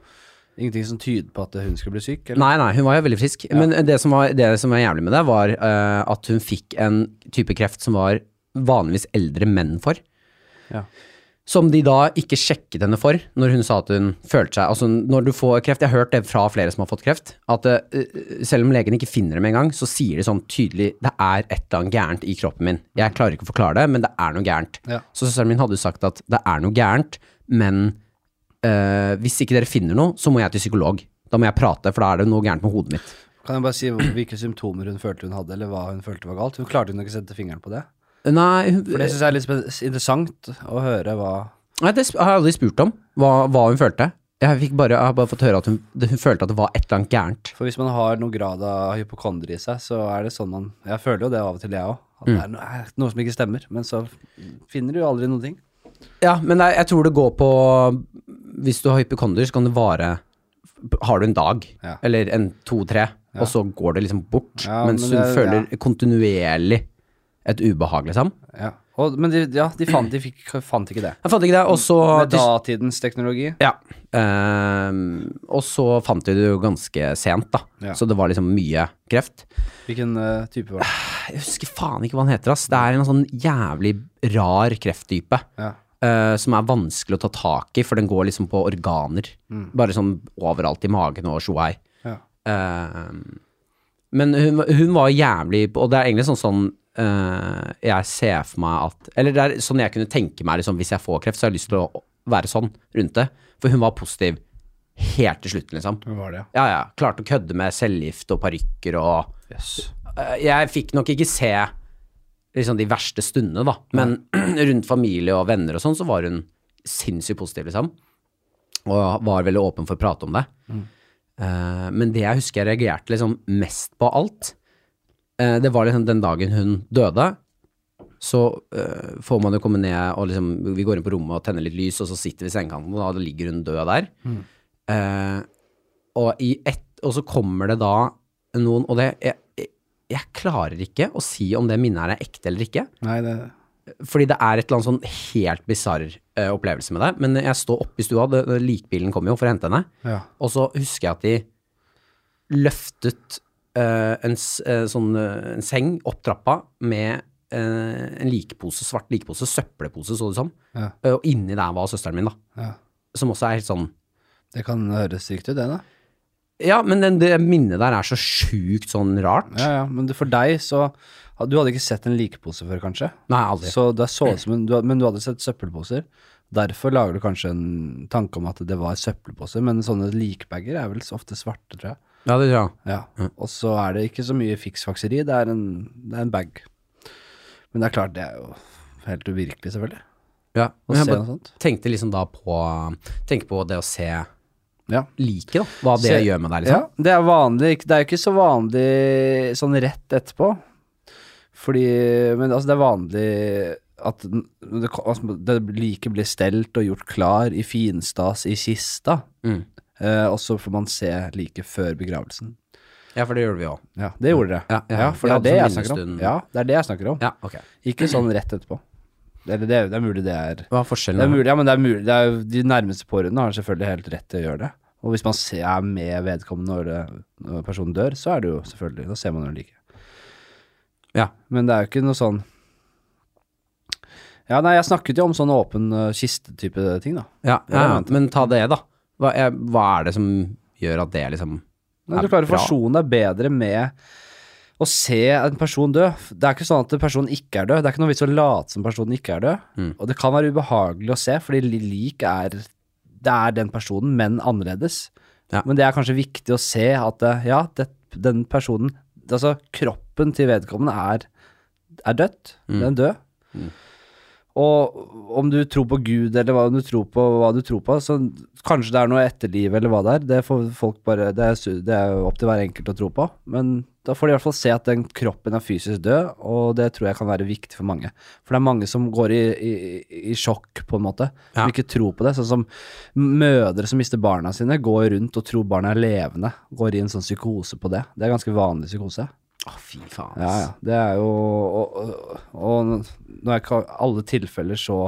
Ingenting som tyder på at hun skulle bli syk? Eller? Nei, nei, hun var jo veldig frisk. Men det som var, det som var jævlig med det, var uh, at hun fikk en type kreft som var vanligvis eldre menn for. Ja. Som de da ikke sjekket henne for, når hun sa at hun følte seg Altså, når du får kreft Jeg har hørt det fra flere som har fått kreft, at uh, selv om legen ikke finner det med en gang, så sier de sånn tydelig Det er et eller annet gærent i kroppen min. Jeg klarer ikke å forklare det, men det er noe gærent. Ja. Så søsteren min hadde jo sagt at det er noe gærent, men uh, hvis ikke dere finner noe, så må jeg til psykolog. Da må jeg prate, for da er det noe gærent med hodet mitt. Kan jeg bare si hvilke symptomer hun følte hun hadde, eller hva hun følte var galt? Hun klarte hun ikke å sette fingeren på det? Nei, hun, For det syns jeg er litt interessant å høre hva nei, det har jeg aldri spurt om, hva, hva hun følte. Jeg, bare, jeg har bare fått høre at hun, hun følte at det var et eller annet gærent. For hvis man har noen grad av hypokondri i seg, så er det sånn man Jeg føler jo det av og til, jeg òg. At det er noe, er noe som ikke stemmer. Men så finner du jo aldri noen ting. Ja, men er- jeg tror det går på Hvis du har hypokonder, så kan det vare Har du en dag, Ja. eller en to-tre, og så går det liksom bort. Ja, mens men hun det- føler kontinuerlig et ubehag, liksom. Ja. Og, men de, ja, de fant, de fikk, fant ikke det. Jeg fant ikke det, og så Med datidens teknologi. Ja. Um, og så fant de det jo ganske sent, da. Ja. Så det var liksom mye kreft. Hvilken uh, type var det? Jeg husker faen ikke hva den heter, ass. Det er en sånn jævlig rar krefttype. Ja. Uh, som er vanskelig å ta tak i, for den går liksom på organer. Bare sånn overalt i magen og sjoei. Ja. Uh, men hun, hun var jævlig Og det er egentlig sånn sånn eh, jeg ser for meg at Eller det er sånn jeg kunne tenke meg liksom, hvis jeg får kreft, så har jeg lyst til å være sånn rundt det. For hun var positiv helt til slutten, liksom. Hun var det, ja? Ja, ja. Klarte å kødde med cellegift og parykker og Yes. uh, Jeg fikk nok ikke se liksom de verste stundene, da. Men rundt familie og venner og sånn, så var hun sinnssykt positiv, liksom. Og var veldig åpen for å prate om det. Eh, men det jeg husker jeg reagerte liksom mest på alt, det var liksom den dagen hun døde. Så eh, får man jo komme ned og liksom Vi går inn på rommet og tenner litt lys, og så sitter vi i sengekanten, og da ligger hun død der. Eh, og, i ett, og så kommer det da noen Og det jeg, jeg, jeg klarer ikke å si om det minnet her er ekte eller ikke. Nei, det Fordi det er et eller annet sånn helt bisarr uh, opplevelse med det. Men jeg står oppe i stua, det, likbilen kom jo for å hente henne. Ja. Og så husker jeg at de løftet eh, en, s- eh, sånn, eh, en seng opp trappa med eh, en likepose, svart likepose, søppelpose, så det som. Ja. Eh, og inni der var søsteren min, da. Ja. Som også er helt sånn Det kan høres riktig ut, det, da. Ja, men den, det minnet der er så sjukt sånn rart. Ja, ja, men for deg så Du hadde ikke sett en likepose før, kanskje? Nei, aldri. Så det så ut som en du, Men du hadde sett søppelposer. Derfor lager du kanskje en tanke om at det var søppelposer, men sånne likbager er vel ofte svarte, tror jeg. Ja, det tror jeg. Ja. Og så er det ikke så mye fiksfakseri, det er en, det er en bag. Men det er klart, det er jo helt uvirkelig, selvfølgelig. Ja, men jeg bare tenkte liksom da på Tenk på det å se Ja. liket, da. Hva det Se- gjør med deg, Ja, liksom. det er vanlig. Det er jo ikke så vanlig sånn rett etterpå. Fordi Men altså, det er vanlig at det, altså, det liket blir stelt og gjort klar i finstas i kista. Mm. Eh, og så får man se liket før begravelsen. Ja, for det gjorde vi òg. Ja, det gjorde dere. Ja, ja. for det er det jeg sånn snakker om. Ja, det er det jeg snakker om. Ja, ok. Ikke sånn rett etterpå. Eller det, det er mulig det er Hva er forskjellen? det er mulig, ja, men det er mulig. Det er, de nærmeste pårørende har selvfølgelig helt rett til å gjøre det. Og hvis man ser, er med vedkommende når, det, når personen dør, så er det jo selvfølgelig Da ser man jo like. Ja. Men det er jo ikke noe sånn Ja, nei, jeg snakket jo om sånn åpen uh, kistetype ting, da. Ja, ja, ja, men ta det, da. Hva er, hva er det som gjør at det liksom Men bra? du klarer å forsone deg bedre med å se en person dø. Det er ikke sånn at personen ikke er død. Det er ikke noe vits å late som personen ikke er død. Mm. Og det kan være ubehagelig å se, fordi lik er Det er den personen, men annerledes. Ja. Men det er kanskje viktig å se at ja, det, den personen Altså, kroppen til vedkommende er, er dødt. Mm. Den er død. Og om du tror på Gud, eller hva du tror på, hva du tror på, så kanskje det er noe etterliv, eller hva det er. Det får folk bare Det er, det er opp til hver enkelt å tro på. Men da får de i hvert fall se at den kroppen er fysisk død, og det tror jeg kan være viktig for mange. For det er mange som går i, i, i sjokk, på en måte. Som Ja. ikke tror på det. Sånn som mødre som mister barna sine, går rundt og tror barna er levende. Går i en sånn psykose på det. Det er ganske vanlig psykose. Å, fy faen. Ja, ja. Det er jo Og, og, og nå er ikke alle tilfeller så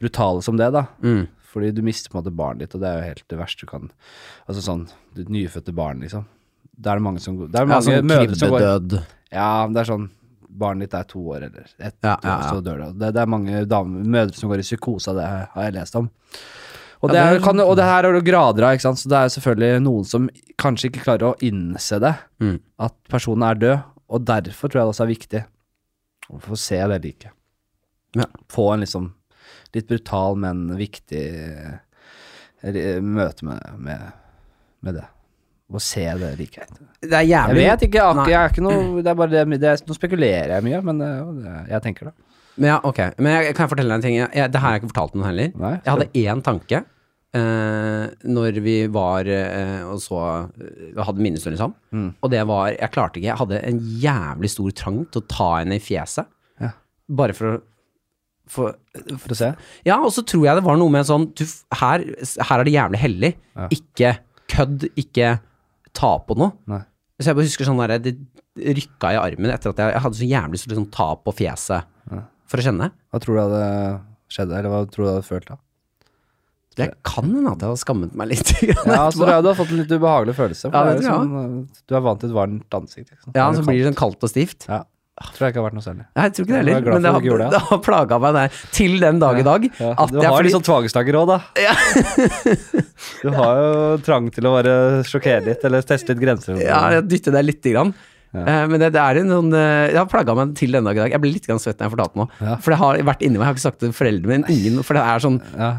brutale som det, da. Mm. Fordi du mister på en måte barnet ditt, og det er jo helt det verste du kan Altså sånn ditt nyfødte barn, liksom. Da er det mange som Det er Ja, mange sånn mødre som går. Ja, det er sånn Barnet ditt er to år eller ett, Ja, ja, ja. så dør det. Det, det er mange damer, mødre som går i psykose av det, har jeg lest om. Og, det, er, kan, og det her er det grader av, ikke sant. Så det er selvfølgelig noen som kanskje ikke klarer å innse det, Mm. at personen er død. Og derfor tror jeg det også er viktig å få se det liket. Ja. Få en liksom litt brutal, men viktig eh, møte med, med, med det. Å se det liket. Det er Jeg vet ikke, jeg er ikke noe Det er bare det, det Nå spekulerer jeg mye, men eh, det, jeg tenker det. Men ja, ok. Men jeg, kan jeg fortelle deg en ting? Jeg, jeg, det her har jeg ikke fortalt noen heller. Nei, Jeg hadde én tanke eh, når vi var eh, og så eh, hadde minnestund, liksom. Mm. Og det var Jeg klarte ikke. Jeg hadde en jævlig stor trang til å ta henne i fjeset. Ja. Bare for å for, For å se. Ja, og så tror jeg det var noe med en sånn du, her, her er det jævlig hellig. Ja. Ikke kødd, ikke ta på noe. Nei. Så jeg bare husker sånn der, det rykka i armen etter at jeg, jeg hadde så jævlig lyst til å liksom, ta på fjeset for å kjenne. Hva tror du hadde skjedd, eller hva tror du hadde følt da? Det kan hende at jeg har skammet meg litt. Ja, så tror jeg du har fått en litt ubehagelig følelse. Ja, det er sånn, du er vant til et varmt ansikt. Liksom. Ja, så blir det sånn kaldt og stivt. Ja. Tror jeg ikke har vært noe særlig. Jeg tror ikke det er heller, men det har, det, det har plaga meg der, til den dag i dag. Ja, ja. du har litt sånn tvangstanker òg, da. du har jo trang til å bare sjokkere litt, eller teste litt grenser. ja, jeg dytter det lite grann. Eh, men det, det er en sånn Jeg Det har plagga meg til denne dag i dag. Jeg ble litt svett når jeg fortalte nå. Ja. For det har vært inni meg. Jeg har ikke sagt det til foreldrene mine. Ingen, for det er sånn Ja.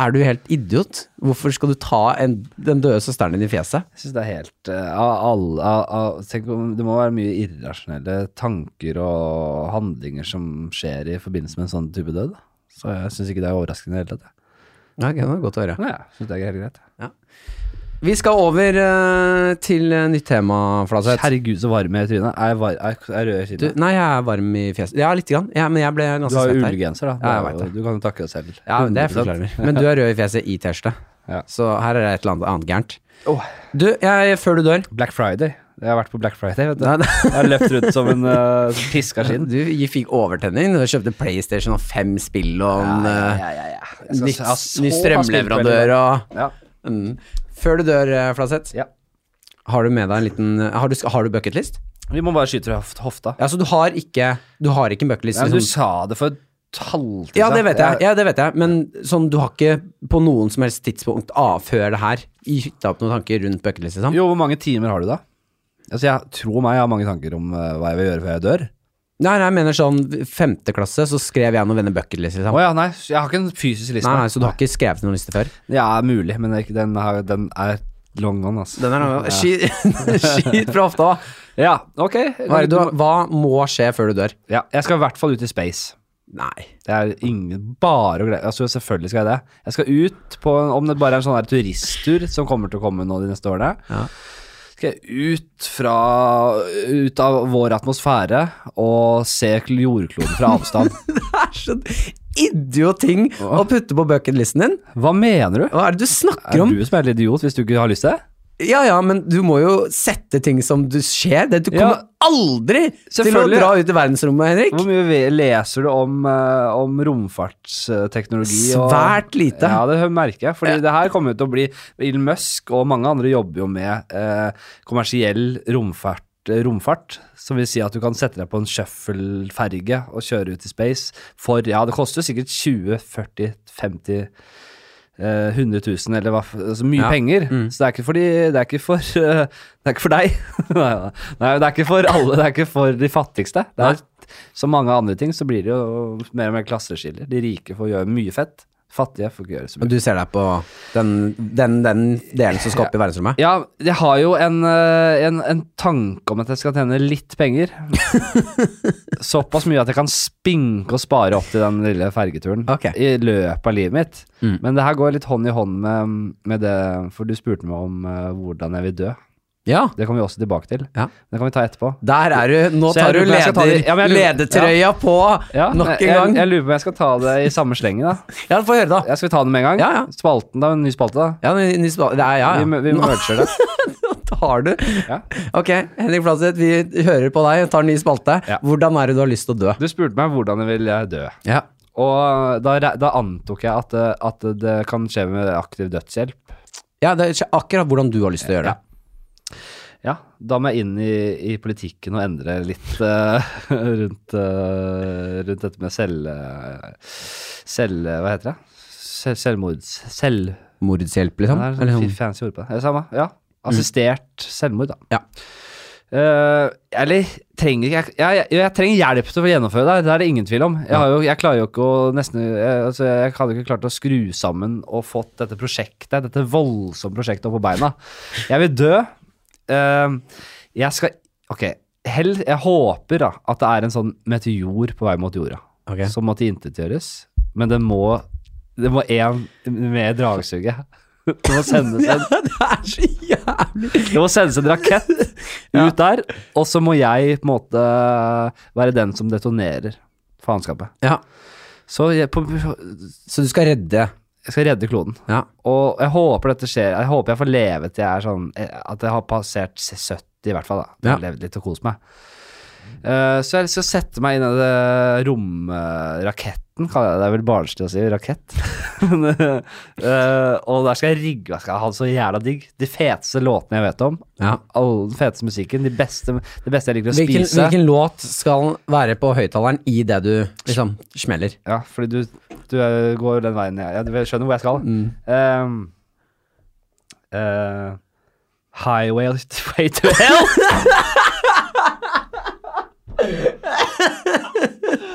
Er du helt idiot? Hvorfor skal du ta en, den døde søsteren din i fjeset? Jeg syns det er helt uh, all, uh, uh, Det må være mye irrasjonelle tanker og handlinger som skjer i forbindelse med en sånn type død. da. Så jeg syns ikke det er overraskende i det hele tatt. Ja, det er godt å høre. Ja, jeg synes det er helt greit. Vi skal over uh, til eh, nytt tema, Flatseth. Herregud, så varm jeg er i trynet. Er jeg, var, er, jeg rød i Du, trynet? nei, jeg er varm i fjeset. Ja, lite grann. Ja, men jeg ble Du ganske har jo svett her. ullgenser, da. Ja, jeg vet det. Du kan jo takke deg selv. Ja, det 100%. forklarer Men du er rød i fjeset i T-skjorte. Ja. Så her er det et eller annet annet gærent. Oh. Du, jeg, før du dør Black Friday. Jeg har vært på Black Friday, vet du. Nei, Jeg har løpt rundt som en uh, piska skinn. Du fikk overtenning. Du kjøpte PlayStation og fem spill og en ja, ja, ja, har ny strømleverandør og Ja. mm. Før du dør, Flaseth, Ja. har du med deg en liten Har du, har du bucketlist? Vi må bare skyte fra hoft- hofta. Ja, så du har ikke Du har ikke en bucketlist? Ja, men du liksom- sa det for et halvtid Ja, det vet jeg. Ja, det vet jeg. Men sånn, du har ikke på noen som helst tidspunkt avfør det her gitt opp noen tanker rundt bucketlist? Liksom? Jo, hvor mange timer har du da? Altså, jeg tror meg, jeg har mange tanker om eh, hva jeg vil gjøre før jeg dør. Nei, nei, jeg mener sånn femte klasse, så skrev jeg noen venner bucketlist, liksom. Å ja, nei, jeg har ikke en fysisk liste. Nei, nei, så du har ikke skrevet noen liste før? Ja, mulig, men den, har, den er long gone, altså. Den er noe Ja. skyt fra hofta, da. Ja, ok. Hva, du, hva må skje før du dør? Ja, jeg skal i hvert fall ut i space. Nei. Det er ingen Bare å glede Altså, selvfølgelig skal jeg det. Jeg skal ut på Om det bare er en sånn her turisttur som kommer til å komme nå de neste årene. Ja. Skal jeg ut fra Ut av vår atmosfære og se jordkloden fra avstand. Det er så idiot-ting å putte på bucketlisten din. Hva mener du? Hva er det du snakker om? Er du som er litt idiot hvis du ikke har lyst til det? Ja ja, men du må jo sette ting som du skjer. Det, du kommer Ja. aldri til å Selvfølgelig. dra ut i verdensrommet, Henrik. Hvor mye ve- leser du om, eh, om romfartsteknologi? og- Svært lite. Ja, det merker jeg. Fordi det her kommer jo til å bli Elon Musk og mange andre jobber jo med eh, kommersiell romfart, eh, romfart. Som vil si at du kan sette deg på en shuffle-ferge og kjøre ut i space for Ja, det koster sikkert 20 40 50 eh, 100 000 eller hva altså mye Ja. penger. Mm. Så det er ikke fordi Det er ikke for eh, Det er ikke for deg. Nei. Nei, det er ikke for alle. Det er ikke for de fattigste. Det er, som mange andre ting så blir det jo mer og mer klasseskiller. De rike får gjøre mye fett. Fattige får ikke gjøre så mye. Og du ser deg på den, den, den delen som skal opp i verdensrommet? Ja, jeg har jo en, eh, en, en tanke om at jeg skal tjene litt penger. Såpass mye at jeg kan spinke og spare opp til den lille fergeturen okay. i løpet av livet mitt. Mm. Men det her går litt hånd i hånd med, med det, for du spurte meg om uh, hvordan jeg vil dø. Ja. Det kommer vi også tilbake til. Ja. Det kan vi ta etterpå. Der er du. Nå tar du leder, på jeg ta det- ja, lurer- ledertrøya på Ja, nok jeg, en gang. Jeg, jeg lurer på om jeg skal ta det i samme slengen, da. Ja, få høre, da. Jeg skal vi ta det med en gang? Ja, ja. Spalten, da. En ny spalte, da. Ja, ny, ny spa- det er, ja, ja. Vi, vi Nå merger det. tar du. Ja. Ok, Henrik Fladseth, vi hører på deg. Tar en ny spalte. Hvordan er det du har lyst til å dø? Du spurte meg hvordan jeg vil dø. Ja. Og da, da antok jeg at, det- at det kan skje med aktiv dødshjelp. ja, det er akkurat hvordan du har lyst til å gjøre det. Ja, da må jeg inn i, i politikken og endre litt uh, rundt, uh, rundt dette med selv... selv hva heter det? Sel, selvmords... Selv... Liksom? Det er sånn sånn. fancy ord på det. Er det samme? Ja. Assistert selvmord, da. Ja. Uh, eller trenger ikke jeg, jeg, jeg, jeg trenger hjelp til å gjennomføre det. Det er det ingen tvil om. Jeg, har jo, jeg klarer jo ikke å nesten jeg, altså, hadde ikke klart å skru sammen og fått dette prosjektet, dette voldsomme prosjektet opp på beina. Jeg vil dø. Eh, jeg skal Ok, hell, jeg håper da at det er en sånn meteor på vei mot jorda okay. som må tilintetgjøres. Men det må Det må én med dragsuget. Det må sendes en Det er så jævlig det må sendes en rakett ut der, og så må jeg på en måte være den som detonerer faenskapet. Ja, Så så du skal redde jeg skal redde kloden. Ja. Og jeg håper dette skjer. Jeg håper jeg får leve til jeg er sånn At jeg har passert 70, i hvert fall. da Jeg har Ja. levd litt og kost meg. Uh, så jeg skal sette meg inn i det romraketten raketten, det. Er vel barnslig å si. Rakett. Men, eh, og der skal jeg rigge Jeg skal ha det så jævla digg. De feteste låtene jeg vet om. Ja. All den feteste musikken. De beste, det beste jeg liker å Hvilken, spise. hvilken låt skal være på høyttaleren i det du liksom smeller? Ja, fordi du, du er- går den veien jeg, jeg, skjønner hvor jeg skal. Um, uh, highway way to hell.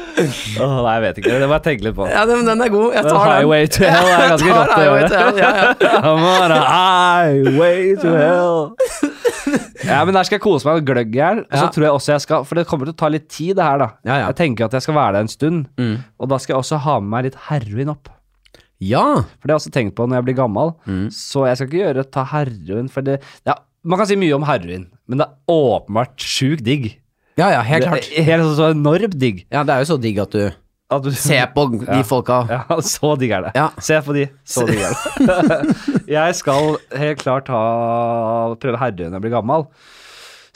Åh, nei, jeg vet ikke. Det må jeg tenke litt på. Ja, den, den er god. Jeg Men highway to hell er ganske tar rått. å gjøre. Hell, ja, ja. I'm on a highway to hell. Ja, men der skal jeg kose meg med gløgg i. Og så Ja. tror jeg også jeg skal For det kommer til å ta litt tid, det her, da. Ja, ja. Jeg tenker at jeg skal være der en stund. Mm. Og da skal jeg også ha med meg litt heroin opp. Ja. For det har jeg også tenkt på når jeg blir gammel. Mm. Så jeg skal ikke gjøre ta heroin, for det, det er, Man kan si mye om heroin, men det er åpenbart sjukt digg. Ja, ja, helt Det er så, enormt digg. Ja, det er jo så digg at du At du ser på de Ja. folka. Ja, så digg er det. Ja. Se på de, så digg er det. jeg skal helt klart ha, prøve herre når jeg blir gammel.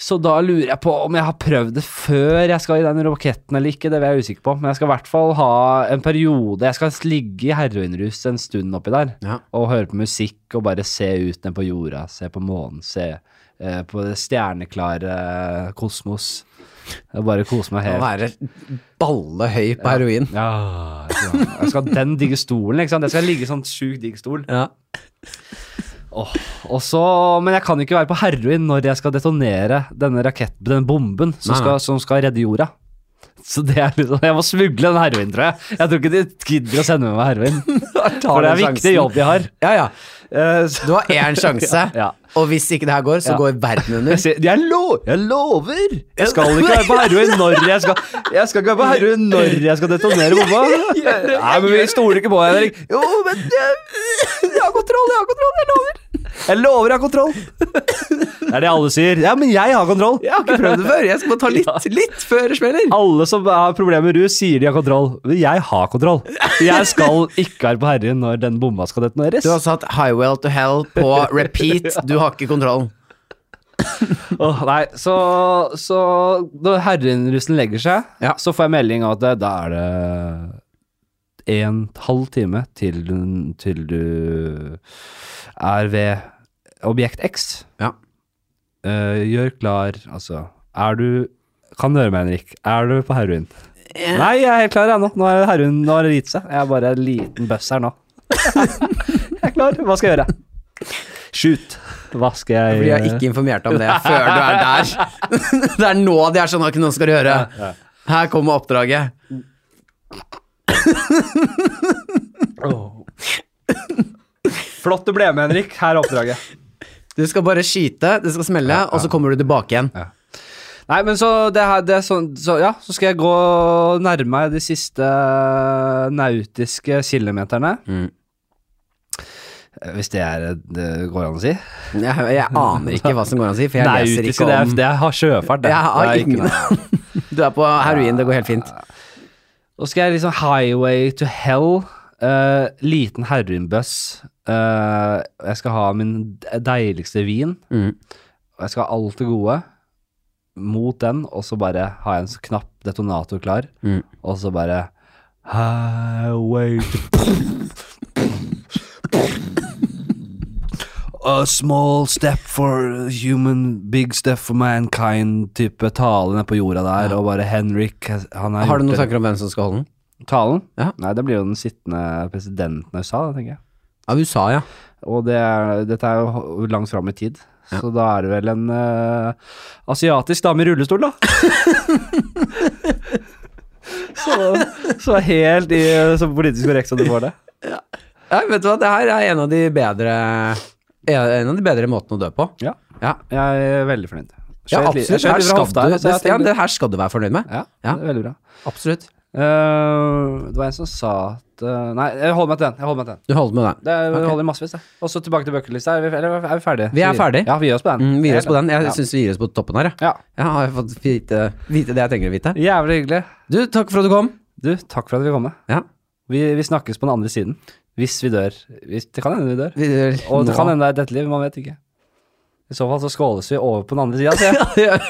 Så da lurer jeg på om jeg har prøvd det før jeg skal i den raketten eller ikke. Det er jeg usikker på. Men jeg skal i hvert fall ha en periode Jeg skal ligge i heroinrus en stund oppi der. Ja. Og høre på musikk og bare se ut ned på jorda. Se på månen. Se eh, på det stjerneklare kosmos. Og bare kose meg helt. Å være balle høy på heroin. Ja, ja. Jeg skal ha den digge stolen, ikke sant. Jeg skal ligge i sånn sjukt digg stol. Ja. Oh, og så, men jeg kan ikke være på heroin når jeg skal detonere denne rakett, denne bomben som, skal, som skal redde jorda. Så det er liksom, Jeg må smugle den heroin, tror jeg. Jeg tror ikke de gidder å sende med meg heroin. For det er en viktig jobb jeg har. Ja, ja. Eh, Du har én sjanse, Ja. Og hvis ikke det her går, så Ja. går verden under. Jeg, lo, jeg lover! Jeg skal ikke være på heroin når jeg skal Jeg skal ikke være på heroin når jeg skal detonere bomba. Nei, men vi stoler ikke på deg, Henrik. Jo, men jeg, jeg har kontroll, jeg har kontroll, jeg lover. Jeg lover jeg har kontroll. Det er det alle sier. Ja, men jeg har kontroll. Jeg har ikke prøvd det før. Jeg skal bare ta litt, litt før det smeller. Alle som har problemer med rus, sier de har kontroll. Men jeg har kontroll. Jeg skal ikke være på herren når den bomba skal detoneres. Du har satt Highwell to Hell på repeat. Du har ikke kontroll. oh, nei, så, så når heroinrusen legger seg, Ja. så får jeg melding om at da er det en halv time til, du- til du er ved objekt X. Ja. Uh, gjør klar Altså, er du Kan du høre meg, Henrik? Er du på heroin? Nei, jeg er helt klar, ennå. nå. Er heroin Nå har det gitt seg. Jeg er bare en liten bøss her nå. jeg er klar. Hva skal jeg gjøre? Shoot. Hva skal jeg For de har ikke informert om det før du er der. Det er nå de er sånn at nå skal du høre. Her kommer oppdraget. Flott du ble med, Henrik. Her er oppdraget. Du skal bare skyte, det skal smelle, og så kommer du tilbake igjen. Nei, men så det her det er sånn så, Ja, så skal jeg gå nærme meg de siste nautiske kilometerne. Mm. Eh, Hvis det er det går an å si. Jeg, jeg aner ikke hva som går an å si, for jeg leser ikke om det er, det er sjøfart, det. Jeg har ingen Du er på heroin, det går helt fint. Nå skal jeg liksom highway to hell. Uh, liten heroinbøss. Uh, jeg skal ha min deiligste vin. Mm. Og jeg skal ha alt det gode mot den, og så bare har jeg en knapp detonator klar. Mm. Og så bare Highway to A small step for human, big step for mankind-type tale nede på jorda der, og bare Henrik han Har du noen tanker om hvem som skal holde den? Talen? Ja. Nei, det blir jo den sittende presidenten av USA, tenker jeg. Av USA, ja. Og det er, dette er jo langt fram i tid. Ja. Så da er det vel en uh, asiatisk dame i rullestol, da. så, så helt i så politisk korrekt som du får det. Nei, vet du hva, det her er en av de bedre En av de bedre måtene å dø på. Ja, Ja, jeg er veldig fornøyd. ja Skjøt absolutt. skjøt Her skal, du, jeg det, ja, det her skal du være fornøyd med. Ja, Ja. det er veldig bra. Absolutt. Uh, det var en som sa at uh, Nei, jeg holder meg til den. Jeg holder meg til den. Du holder med den. Det er, okay. Holder massevis, det. Og så tilbake til bøkelista. Er, er vi ferdige? Vi er ferdige. Ja, vi gir oss på den. Mm, vi gir oss på den. Jeg Ja. syns vi gir oss på toppen her, jeg. Ja. Jeg har fått vite, vite det jeg trenger å vite. Jævlig hyggelig. Du, takk for at du kom. Du, takk for at vi kom med. Ja. Vi, vi snakkes på den andre siden. Hvis vi dør. Hvis, det kan hende vi dør. Vi, Og det nå- kan hende det er dette livet, man vet ikke. I så fall så skåles vi over på den andre sida, sier jeg.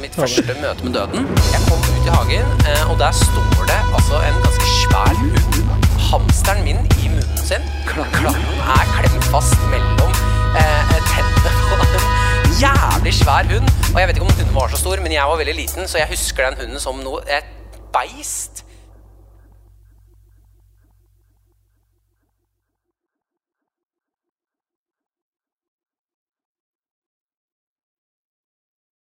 Mitt første møte med døden. Jeg kom ut i hagen, eh, og der står det altså en ganske svær hund. Hamsteren min i munnen sin. Klangen er klemt fast mellom eh, tennene på den. jævlig svær hund. Og jeg vet ikke om hunden var så stor, men jeg var veldig liten, så jeg husker den hunden som noe et beist.